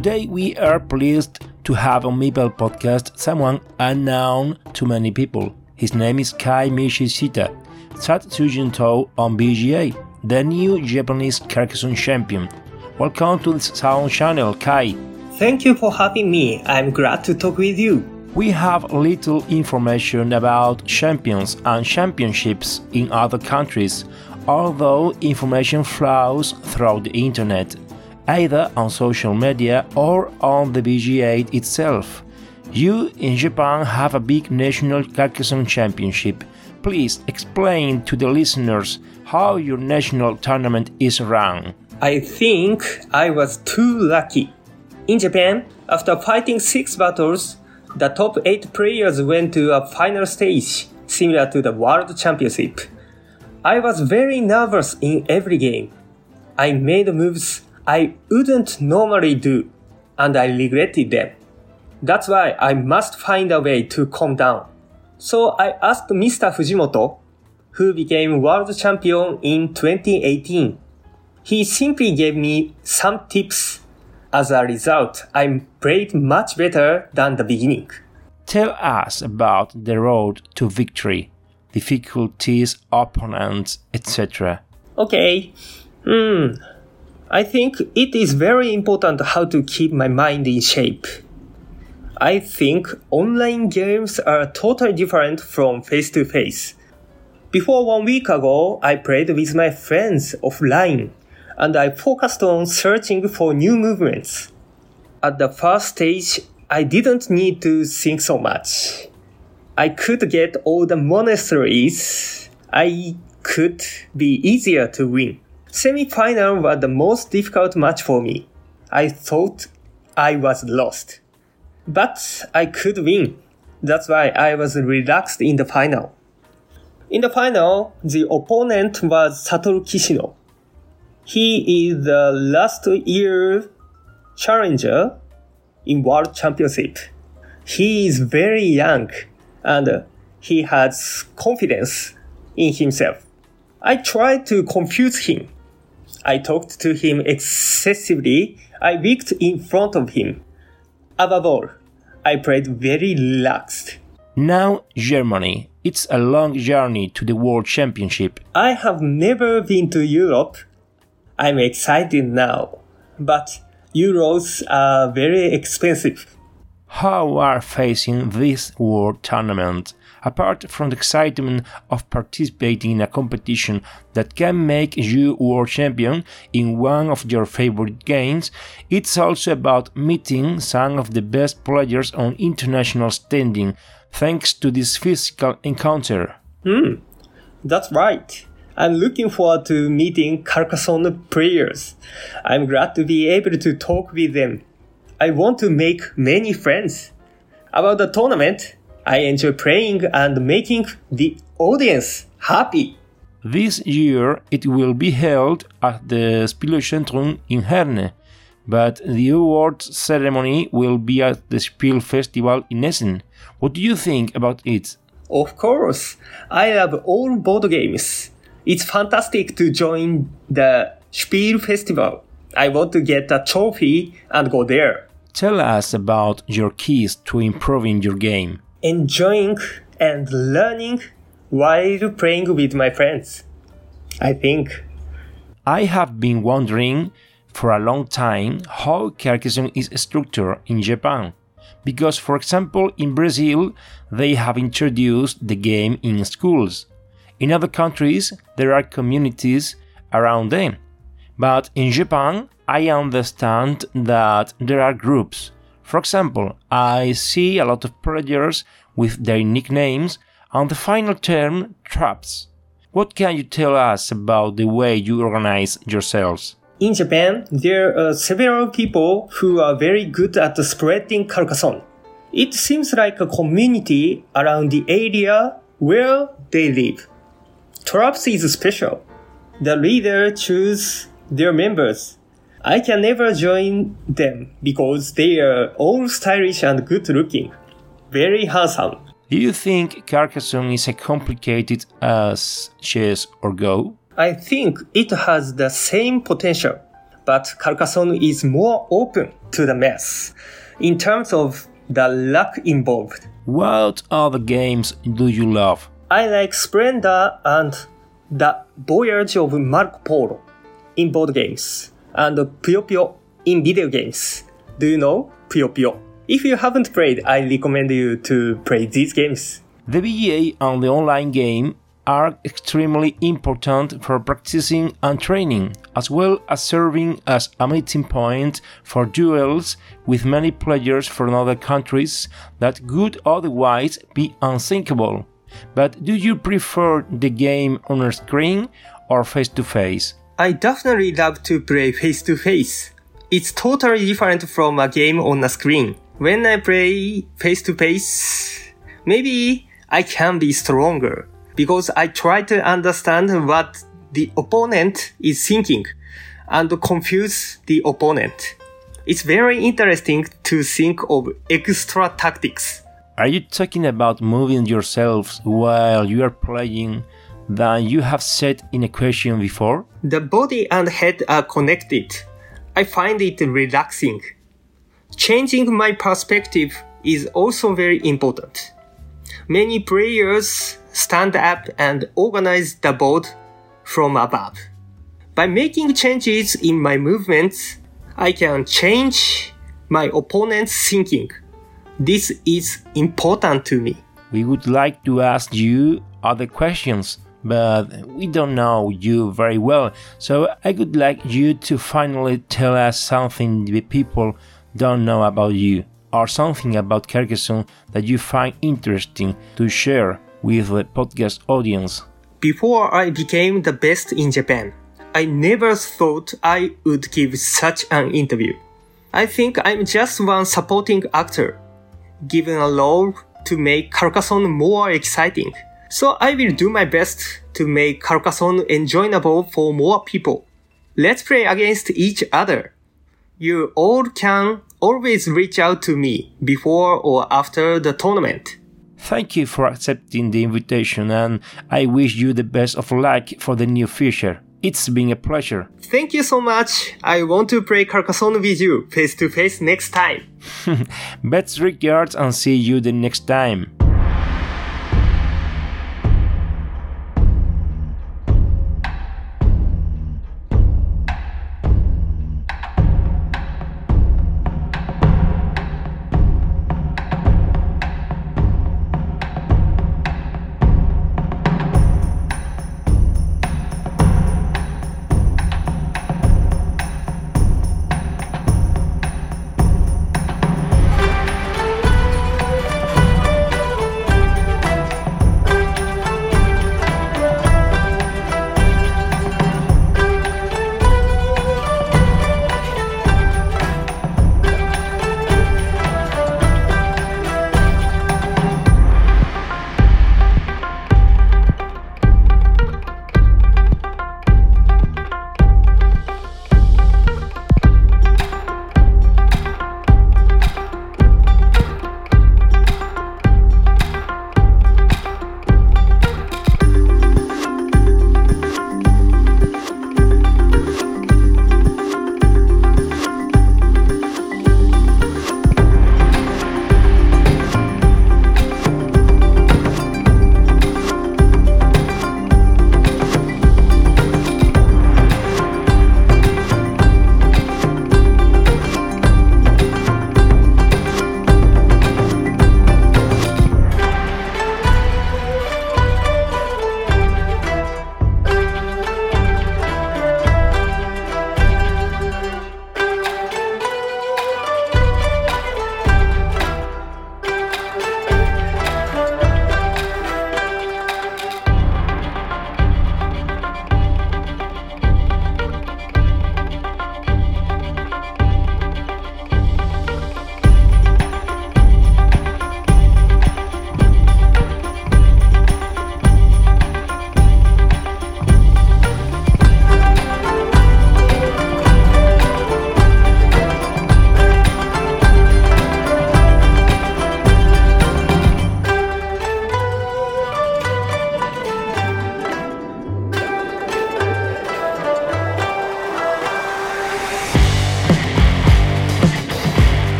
Today we are pleased to have on Meeple podcast someone unknown to many people. His name is Kai Michishita, Satsujin To on BGA, the new Japanese Carcassonne champion. Welcome to the Sound Channel, Kai. Thank you for having me. I'm glad to talk with you. We have little information about champions and championships in other countries, although information flows through the internet either on social media or on the BGA itself. You in Japan have a big national Carcassonne championship. Please explain to the listeners how your national tournament is run. I think I was too lucky. In Japan, after fighting six battles, the top eight players went to a final stage, similar to the World Championship. I was very nervous in every game. I made moves I wouldn't normally do, and I regretted them. That's why I must find a way to calm down. So I asked Mr. Fujimoto, who became world champion in 2018. He simply gave me some tips. As a result, I played much better than the beginning. Tell us about the road to victory, difficulties, opponents, etc. Okay. Hmm. I think it is very important how to keep my mind in shape. I think online games are totally different from face to face. Before one week ago, I played with my friends offline and I focused on searching for new movements. At the first stage, I didn't need to think so much. I could get all the monasteries. I could be easier to win. Semi-final was the most difficult match for me. I thought I was lost. But I could win. That's why I was relaxed in the final. In the final, the opponent was Satoru Kishino. He is the last year challenger in World Championship. He is very young and he has confidence in himself. I tried to confuse him I talked to him excessively. I wicked in front of him. Above all, I played very relaxed. Now, Germany. It's a long journey to the World Championship. I have never been to Europe. I'm excited now. But Euros are very expensive. How are facing this World Tournament? apart from the excitement of participating in a competition that can make you world champion in one of your favorite games, it's also about meeting some of the best players on international standing thanks to this physical encounter. Hmm, that's right. I'm looking forward to meeting Carcassonne players. I'm glad to be able to talk with them. I want to make many friends. About the tournament, I enjoy playing and making the audience happy. This year it will be held at the Spielzentrum in Herne, but the awards ceremony will be at the Spiel Festival in Essen. What do you think about it? Of course, I love all board games. It's fantastic to join the Spiel Festival. I want to get a trophy and go there. Tell us about your keys to improving your game enjoying and learning while playing with my friends. I think. I have been wondering for a long time how Carcassonne is structured in Japan. Because, for example, in Brazil, they have introduced the game in schools. In other countries, there are communities around them. But in Japan, I understand that there are groups. For example, I see a lot of players with their nicknames and the final term traps. What can you tell us about the way you organize yourselves? In Japan, there are several people who are very good at spreading Carcassonne. It seems like a community around the area where they live. Traps is special. The leader chooses their members. I can never join them because they are all stylish and good looking. Very handsome. Do you think Carcassonne is as complicated as chess or Go? I think it has the same potential, but Carcassonne is more open to the mess in terms of the luck involved. What other games do you love? I like Splendor and The Voyage of Marco Polo in board games, and Puyo Puyo in video games. Do you know Puyo Puyo? If you haven't played, I recommend you to play these games. The BGA and the online game are extremely important for practicing and training, as well as serving as a meeting point for duels with many players from other countries that could otherwise be unthinkable. But do you prefer the game on a screen or face to face? I definitely love to play face to face. It's totally different from a game on a screen. When I play face to face, maybe I can be stronger because I try to understand what the opponent is thinking and confuse the opponent. It's very interesting to think of extra tactics. Are you talking about moving yourselves while you are playing that you have said in a question before? The body and head are connected. I find it relaxing. Changing my perspective is also very important. Many players stand up and organize the board from above. By making changes in my movements, I can change my opponent's thinking. This is important to me. We would like to ask you other questions, but we don't know you very well. So I would like you to finally tell us something the people don't know about you, or something about Carcassonne that you find interesting to share with the podcast audience. Before I became the best in Japan, I never thought I would give such an interview. I think I'm just one supporting actor, given a role to make Carcassonne more exciting. So I will do my best to make Carcassonne enjoyable for more people. Let's play against each other. You all can always reach out to me before or after the tournament. Thank you for accepting the invitation, and I wish you the best of luck for the new future. It's been a pleasure. Thank you so much. I want to play Carcassonne with you face to face next time. Best regards and see you the next time.